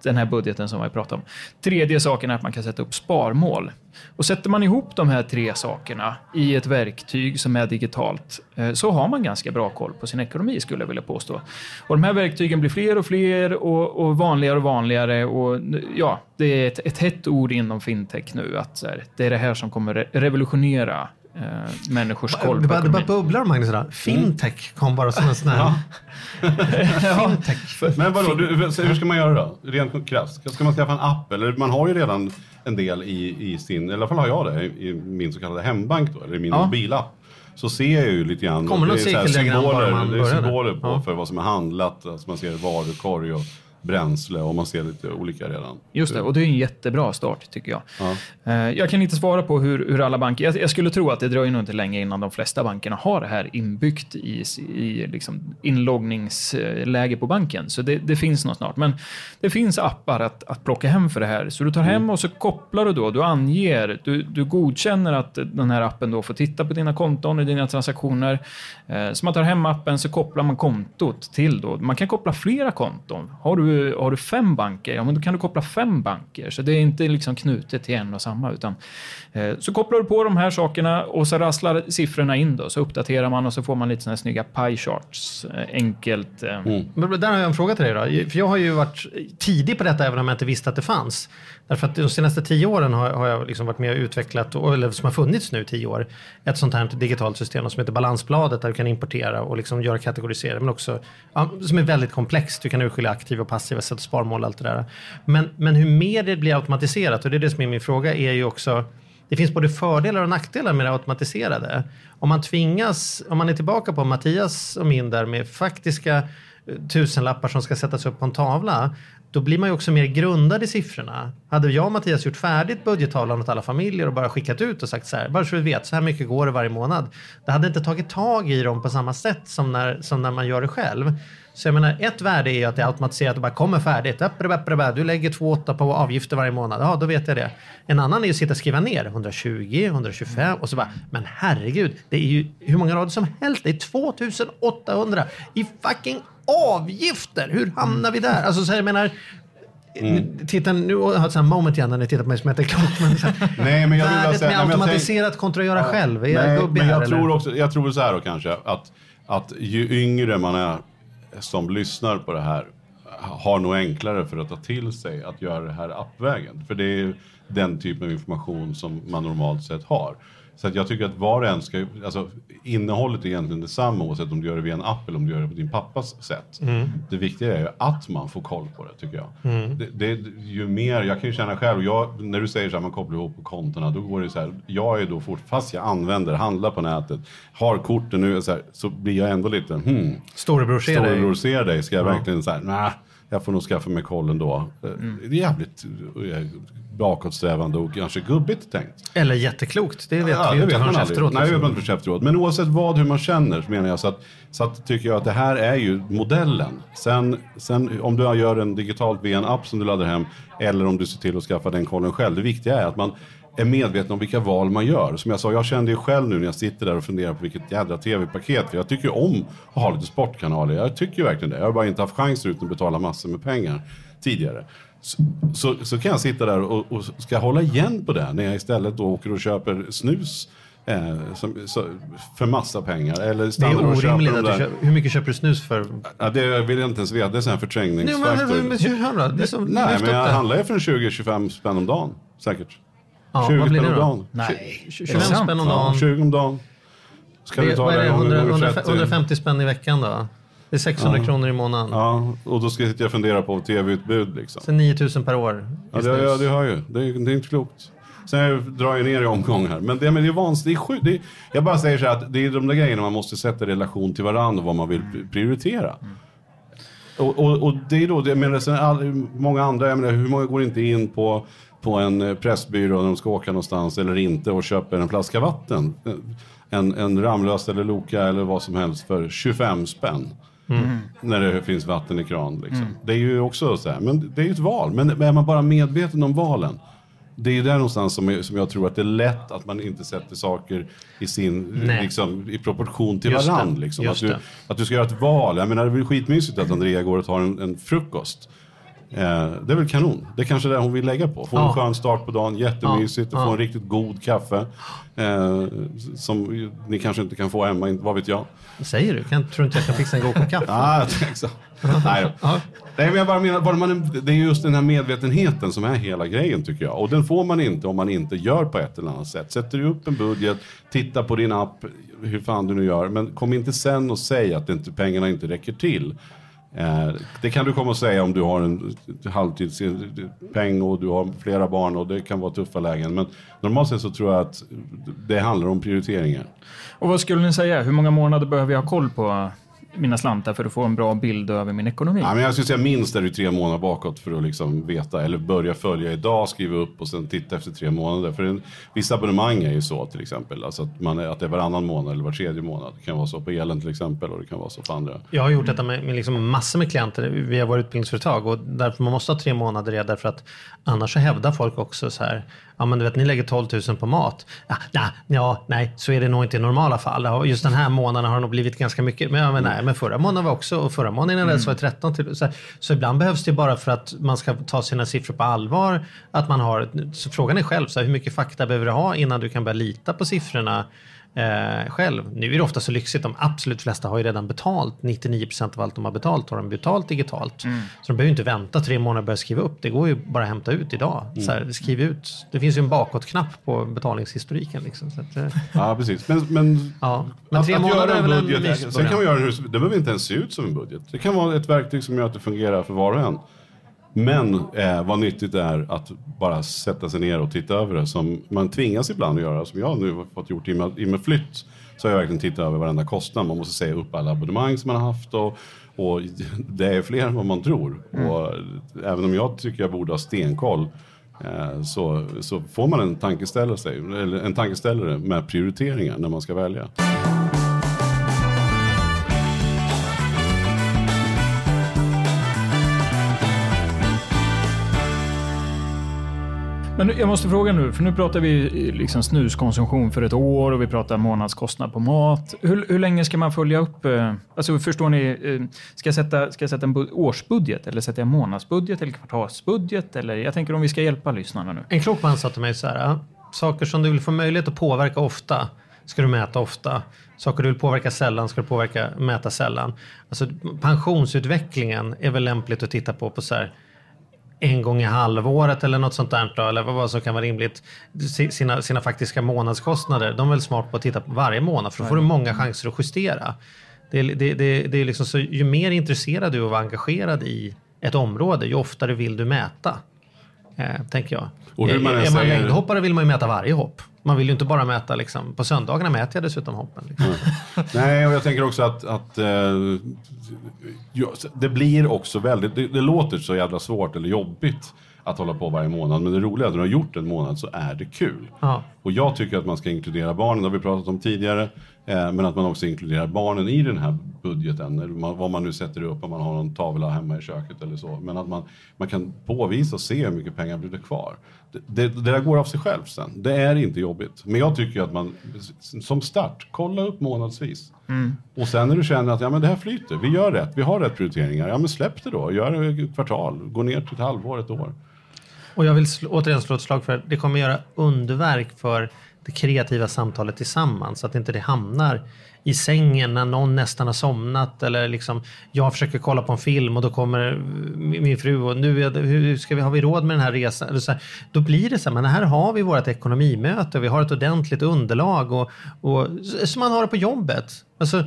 den här budgeten som vi pratat om. Tredje saken är att man kan sätta upp sparmål. Och sätter man ihop de här tre sakerna i ett verktyg som är digitalt eh, så har man ganska bra koll på sin ekonomi skulle jag vilja påstå. Och de här verktygen blir fler och fler och, och vanligare och vanligare. Och, ja, det är ett, ett hett ord inom fintech nu att så här, det är det här som kommer revolutionera eh, människors koll Det på bara, det bara ekonomin. bubblar om Magnus idag. Fintech kom bara som en sån här... Fintech. Men vadå, du, så hur ska man göra då? Rent krasst. Ska man skaffa en app? Eller man har ju redan en del i, i sin, i alla fall har jag det, i min så kallade hembank då, eller i min Ja. mobilapp. Så ser jag ju lite grann, Kommer något det är symboler, man det är symboler på Ja. för vad som är handlat. Alltså man ser varukorg och bränsle och man ser lite olika redan. Just det, och det är en jättebra start tycker jag. Ja. Eh, Jag kan inte svara på hur, hur alla banker... Jag, jag skulle tro att det dröjer nog inte länge innan de flesta bankerna har det här inbyggt i, i liksom inloggningsläge på banken. Så det, det finns nog snart. Men det finns appar att, att plocka hem för det här. Så du tar hem och så kopplar du då, du anger, du, du godkänner att den här appen då får titta på dina konton och dina transaktioner. Eh, Så man tar hem appen så kopplar man kontot till då. Man kan koppla flera konton. Har du, har du fem banker, ja men då kan du koppla fem banker. Så det är inte liksom knutet till en och samma. Utan, eh, så kopplar du på de här sakerna och så rasslar siffrorna in då. Så uppdaterar man och så får man lite såna här snygga pie charts. Eh, Enkelt. eh, mm. Men där har jag en fråga till dig då. För jag har ju varit tidig på detta även om jag inte visste att det fanns. Därför att de senaste tio åren har, har jag liksom varit med och utvecklat, eller som har funnits nu i tio år, ett sånt här digitalt system som heter Balansbladet där du kan importera och liksom göra kategorisera, men också ja, som är väldigt komplext. Du kan urskilja aktiva och passiva, sätta sparmål och allt det där. Men, men hur mer det blir automatiserat, och det är det som är min fråga, är ju också det finns både fördelar och nackdelar med det automatiserade. Om man tvingas, om man är tillbaka på Mattias och min där med faktiska tusenlappar som ska sättas upp på en tavla, då blir man ju också mer grundad i siffrorna. Hade jag och Mattias gjort färdigt budgettavlan åt alla familjer och bara skickat ut och sagt så här, bara så vi vet, så här mycket går det varje månad. Det hade inte tagit tag i dem på samma sätt som när, som när man gör det själv. Så jag menar, ett värde är ju att det är automatiserat och bara kommer färdigt. Du lägger 2,8 på avgifter varje månad. Ja, då vet jag det. En annan är ju att sitta och skriva ner 120, 125 och så bara, men herregud, det är ju hur många rader som helst. Det är 2800 i fucking avgifter. Hur hamnar vi där? Alltså så här, jag menar, Titta, nu har jag ett sånt här moment igen när ni tittar på mig som inte är klok. Men här, Nej, men jag vill värdet säga- med jag automatiserat kontra att göra själv. Är jag Nej, gubbig men här jag eller? tror också, jag tror så här då kanske, att, att ju yngre man är som lyssnar på det här har nog enklare för att ta till sig att göra det här appvägen. För det är den typen av information som man normalt sett har. Så att jag tycker att var och en ska, alltså innehållet är egentligen detsamma oavsett om du gör det via en app eller om du gör det på din pappas sätt. Det viktiga är ju att man får koll på det tycker jag. Det, det, ju mer, jag kan ju känna själv, jag, när du säger så här, man kopplar ihop på kontona, då går det så här, jag är då fort, fast jag använder, handlar på nätet, har korten nu, så, här, så blir jag ändå lite, hmm, Storebror ser dig. storebror ser dig, ska jag verkligen så här, nej, jag får nog skaffa mig koll ändå. Eh, Det är jävligt eh, bakåtsträvande och kanske gubbigt tänkt. Eller jätteklokt, det vet Ja, vi det inte vet man förrän efteråt. Nej, det vet man inte efteråt. Men oavsett vad, hur man känner, så menar jag så att, så att tycker jag att det här är ju modellen. Sen, sen om du gör en app som du laddar hem eller om du ser till att skaffa den kollen själv. Det viktiga är att man är medveten om vilka val man gör. Som jag sa, jag kände ju själv nu när jag sitter där och funderar på vilket jädra tv-paket. För jag tycker ju om att ha lite sportkanaler. Jag tycker ju verkligen det. Jag har bara inte haft chans förut att betala massor med pengar tidigare. Så, så, så kan jag sitta där och, och ska hålla igen på det när jag istället då åker och köper snus eh, som, så, för massa pengar. Eller Det är orimligt att du köper, Hur mycket köper du snus för? Ja, det vill jag inte ens veta. Det är sån här Nej, förträngningsfaktor. men, men, men, det är som, Nej, men jag handlar ju för en 20-25 spänn om dagen. Säkert. Ja, 20 vad blir spänn om dagen. Nej. 25 sant? spänn om Ja, dagen. 20 om dagen. Ska Det, du ta vad är det det? gånger 100, gånger 100, 30? 150 spänn i veckan då? Det är 600 kronor i månaden. Ja, och då ska jag fundera på tv-utbud liksom. Sen 9000 per år. Ja, det, ja, det har ju. Det, är- det är inte klokt. Sen jag drar jag ner i omgång här. Men det, men det är vansinnigt. Det är sjukt. Det är, jag bara säger så här att det är de där grejerna man måste sätta i relation till varandra och vad man vill prioritera. Och, och, och det är då, det, men sen all, många andra, jag menar, hur många går inte in på, på en eh, pressbyrå när de ska åka någonstans eller inte och köper en flaska vatten? En, en Ramlös eller Loka eller vad som helst för 25 spänn. När det finns vatten i kran. Liksom. Det är ju också så här, men det är ju ett val. Men är man bara medveten om valen. Det är ju där någonstans som jag, som jag tror att det är lätt att man inte sätter saker i, sin, liksom, i proportion till varandra. Liksom. Att, du, att du ska göra ett val. Jag menar, det blir skitmysigt att Andrea går och tar en, en frukost. Eh, det är väl kanon. Det är kanske det hon vill lägga på. Få en Ja. skön start på dagen, jättemysigt Ja. få en riktigt god kaffe. Eh, som ni kanske inte kan få hemma, vad vet jag. Vad säger du? Kan, tror du inte jag kan fixa en god kopp kaffe? Ah, så. Nej, då. Nej, men jag bara menar, bara man, det är just den här medvetenheten som är hela grejen tycker jag. Och den får man inte om man inte gör på ett eller annat sätt. Sätter du upp en budget, titta på din app, hur fan du nu gör. Men kom inte sen och säg att inte, pengarna inte räcker till. Eh, det kan du komma och säga om du har en halvtidspeng och du har flera barn och det kan vara tuffa lägen. Men normalt sett så tror jag att det handlar om prioriteringar. Och vad skulle ni säga? Hur många månader behöver jag ha koll på mina slantar för att få en bra bild över min ekonomi? Ja, men jag skulle säga minst är det tre månader bakåt för att liksom veta, eller börja följa idag, skriva upp och sen titta efter tre månader. För en, vissa abonnemang är ju så till exempel, alltså att, man är, att det är varannan månad eller var tredje månad. Det kan vara så på elen till exempel och det kan vara så på andra. Jag har gjort detta med, med liksom massor med klienter via våra utbildningsföretag och därför man måste ha tre månader redan för att annars så hävdar folk också så här, ja men du vet ni lägger 12 000 på mat. Ja, ja, ja nej, så är det nog inte i normala fall. Just den här månaden har det nog blivit ganska mycket. Men, ja, men nej, men förra månaden var också, och förra månaden innan dess var det 13 till. Så, så ibland behövs det bara för att man ska ta sina siffror på allvar. Att man har, så frågan är själv, så här, hur mycket fakta behöver du ha innan du kan börja lita på siffrorna? Eh, själv. Nu är det ofta så lyxigt, de absolut flesta har ju redan betalt. 99% av allt de har betalt har de betalt digitalt. Så de behöver ju inte vänta tre månader och börja skriva upp. Det går ju bara att hämta ut idag. Så här, skriv ut. Det finns ju en bakåtknapp på betalningshistoriken. Liksom, så att, eh, Ja, precis. Men, men, ja. Men att, tre att månader göra är en väl en budget, sen kan man göra hur, det behöver inte ens se ut som en budget. Det kan vara ett verktyg som gör att det fungerar för var och en. Men eh, vad nyttigt det är att bara sätta sig ner och titta över det som man tvingas ibland att göra, som jag nu har fått gjort i och med, i och med flytt. Så har jag verkligen tittat över varenda kostnad. Man måste säga upp alla abonnemang som man har haft och, och det är fler än vad man tror. Och även om jag tycker jag borde ha stenkoll eh, så, så får man en tankeställare, eller en tankeställare med prioriteringar när man ska välja. Men jag måste fråga nu, för nu pratar vi eh, liksom snuskonsumtion för ett år och vi pratar månadskostnad på mat. Hur, hur länge ska man följa upp? Eh, alltså förstår ni, eh, ska jag sätta, ska jag sätta en årsbudget eller sätter jag månadsbudget eller kvartalsbudget? Eller, jag tänker om vi ska hjälpa lyssnarna nu. En klok man sa till mig så här. Saker som du vill få möjlighet att påverka ofta ska du mäta ofta. Saker du vill påverka sällan ska du påverka, mäta sällan. Alltså, pensionsutvecklingen är väl lämpligt att titta på på så här en gång i halvåret eller något sånt där. Då, eller vad som kan vara rimligt. Si- Sina, sina faktiska månadskostnader. De är väl smart på att titta på varje månad för då får du många chanser att justera. Det, är- det, det, det är liksom så, ju mer intresserad du är och engagerad i ett område, ju oftare vill du mäta. Eh, tänker jag. Och hur man är, är man längdhoppare vill man ju mäta varje hopp. Man vill ju inte bara mäta liksom, på söndagarna mäter jag dessutom hoppen. Liksom. Nej, och jag tänker också att, att eh, det blir också väldigt, det, det låter så jävla svårt eller jobbigt att hålla på varje månad. Men det roliga är att när du har gjort en månad så är det kul. Ja. Och jag tycker att man ska inkludera barnen, det har vi pratat om tidigare. Eh, men att man också inkluderar barnen i den här budgeten. Man, vad man nu sätter upp, om man har någon tavla hemma i köket eller så. Men att man, man kan påvisa och se hur mycket pengar blir det kvar. Det, det, där går av sig själv sen. Det är inte jobbigt. Men jag tycker att man som start, kolla upp månadsvis. Och sen när du känner att ja, men det här flyter, vi gör rätt, vi har rätt prioriteringar. Ja men släpp det då, gör det ett kvartal, gå ner till ett halvår, ett år. Och jag vill sl- återigen slå ett slag för att det kommer göra underverk för det kreativa samtalet tillsammans. Så att inte det hamnar i sängen när någon nästan har somnat eller liksom jag försöker kolla på en film och då kommer min fru och nu är det, hur ska vi, har vi råd med den här resan? Eller så här, då blir det så här, men här har vi vårt ekonomimöte, och vi har ett ordentligt underlag och, och som man har det på jobbet. Alltså,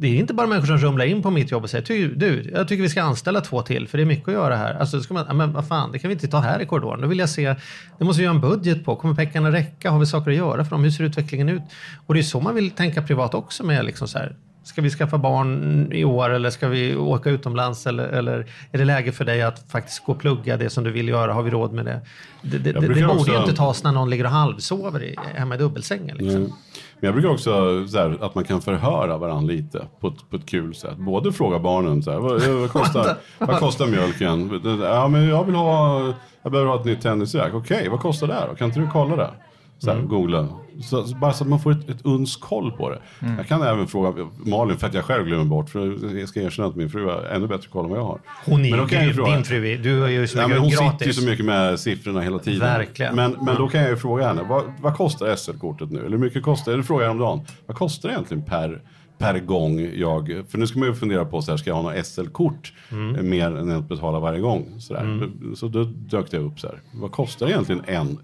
det är inte bara människor som rumlar in på mitt jobb och säger "Ty- du, jag tycker vi ska anställa två till för det är mycket att göra här. Alltså, ska man, "Ja, men vad fan, det kan vi inte ta här i korridoren. Då vill jag se, det måste vi göra en budget på. Kommer pengarna räcka? Har vi saker att göra för dem? Hur ser utvecklingen ut? Och det är så man vill tänka privat också med liksom så här, Ska vi skaffa barn i år eller ska vi åka utomlands eller, eller är det läge för dig att faktiskt gå och plugga det som du vill göra? Har vi råd med det? Det, det, det, borde också- ju inte tas när någon ligger och halvsover i, hemma i dubbelsängen. Liksom. Mm. Men jag brukar också så här, att man kan förhöra varandra lite på ett, på ett kul sätt. Både fråga barnen så här, vad, vad, kostar, vad kostar mjölken? Ja, men jag vill ha, jag behöver ha ett nytt tennisrack. Okej, vad kostar det här då? Kan inte du kolla det? Så här, Googla. Så, bara så att man får ett, ett uns koll på det. Mm. Jag kan även fråga Malin, för att jag själv glömmer bort, för jag ska erkänna att min fru har ännu bättre koll än vad jag har. Hon är Men då kan ju fråga- din fru. är- Du har ju så Ja, mycket men hon sitter ju gratis. så mycket med siffrorna hela tiden. Verkligen. Men, men då kan jag ju fråga henne, vad, vad kostar SL-kortet nu? Eller hur mycket kostar, eller frågar jag om dagen, vad kostar det egentligen per, per gång jag, för nu ska man ju fundera på så här, ska jag ha något SL-kort Mm. mer än att betala varje gång? Så, där. så då dök det upp så här, vad kostar egentligen en,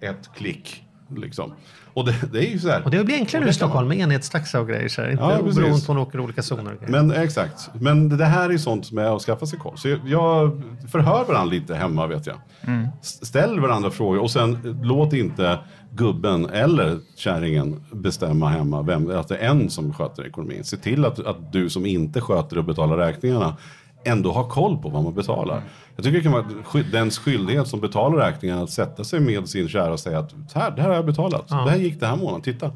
ett klick? Liksom. Och det, det är ju så här. Och det blir enklare Och i Stockholm med enhetstaxa och grejer. Så här. Inte Ja, beroende på om man åker olika zoner. Men exakt. Men det här är sånt som är att skaffa sig koll. Så jag- jag förhör varandra lite hemma vet jag. S- Ställ varandra frågor och sen eh, låt inte gubben eller kärringen bestämma hemma vem, att det är en som sköter ekonomin. Se till att, att du som inte sköter och betalar räkningarna ändå har koll på vad man betalar. Jag tycker det kan vara dens skyldighet som betalar räkningarna att sätta sig med sin kära och säga att här, det här har jag betalat. Det här gick det här månaden, titta.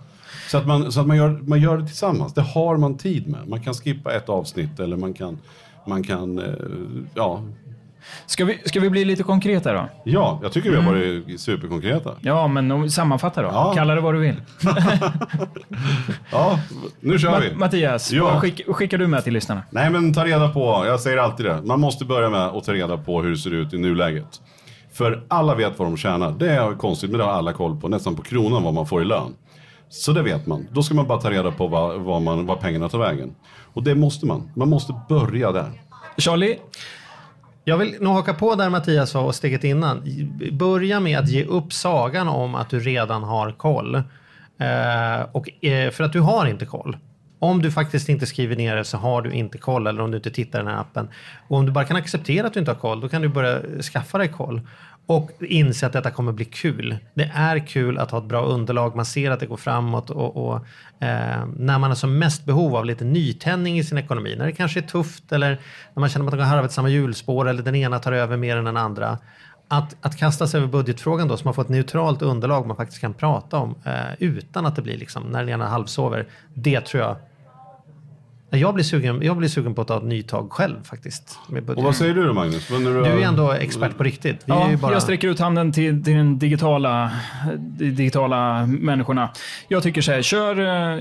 Så att, man, så att man, gör, man gör det tillsammans. Det har man tid med. Man kan skippa ett avsnitt eller man kan, man kan eh, ja. Ska vi, ska vi bli lite konkreta då? ja, jag tycker vi har varit superkonkreta. Ja, men om sammanfattar då. Ja. Kalla det vad du vill. Ja, nu kör vi. Ma- Mattias, Ja. vad skick, skickar du med till lyssnarna? Nej men ta reda på, jag säger alltid det, man måste börja med att ta reda på hur det ser ut i nuläget. För alla vet vad de tjänar, det är konstigt men det har alla koll på, nästan på kronan vad man får i lön. Så det vet man, då ska man bara ta reda på vad, vad, man, vad pengarna tar vägen. Och det måste man, man måste börja där. Charlie, jag vill nog haka på där Mattias sa och steget innan. Börja med att ge upp sagan om att du redan har koll. Eh, och, eh, för att du har inte koll. Om du faktiskt inte skriver ner det så har du inte koll eller om du inte tittar i den här appen. Och om du bara kan acceptera att du inte har koll då kan du börja skaffa dig koll. Och inse att detta kommer bli kul. Det är kul att ha ett bra underlag, man ser att det går framåt och, och eh, när man har som mest behov av lite nytändning i sin ekonomi, när det kanske är tufft eller när man känner att man har harvat samma hjulspår eller den ena tar över mer än den andra. Att, att kasta sig över budgetfrågan då, så man får ett neutralt underlag man faktiskt kan prata om eh, utan att det blir liksom när den ena halvsover. Det tror jag jag blir, sugen, jag blir sugen på att ta ett nytag själv faktiskt. Och vad säger du då Magnus? När Du är ändå expert på riktigt. Vi är ja, ju bara... jag sträcker ut handen till, till den digitala, de digitala människorna. Jag tycker så här, kör, eh,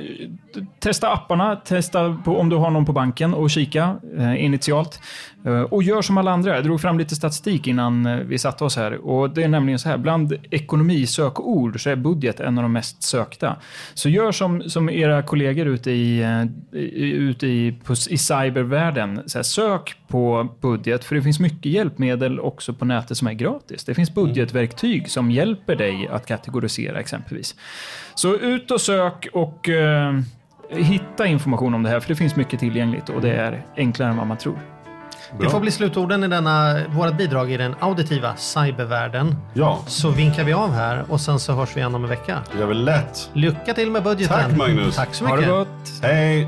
testa apparna, testa på, om du har någon på banken och kika eh, initialt. Eh, och gör som alla andra. Jag drog fram lite statistik innan eh, vi satte oss här. Och det är nämligen så här, bland ekonomisökord så är budget en av de mest sökta. Så gör som, som era kollegor ute i, eh, i, ute i, på, i cybervärlden. Så här, sök på budget, för det finns mycket hjälpmedel också på nätet som är gratis. Det finns budgetverktyg som hjälper dig att kategorisera exempelvis. Så ut och sök och eh, hitta information om det här, för det finns mycket tillgängligt och det är enklare än vad man tror. Det får bli slutorden i denna, vårt bidrag i den auditiva cybervärlden. Ja, Så vinkar vi av här och sen så hörs vi igen om en vecka. det gör väl lätt. Lycka till med budgeten. Tack, Magnus. Tack så Ha mycket. det gott! Hej!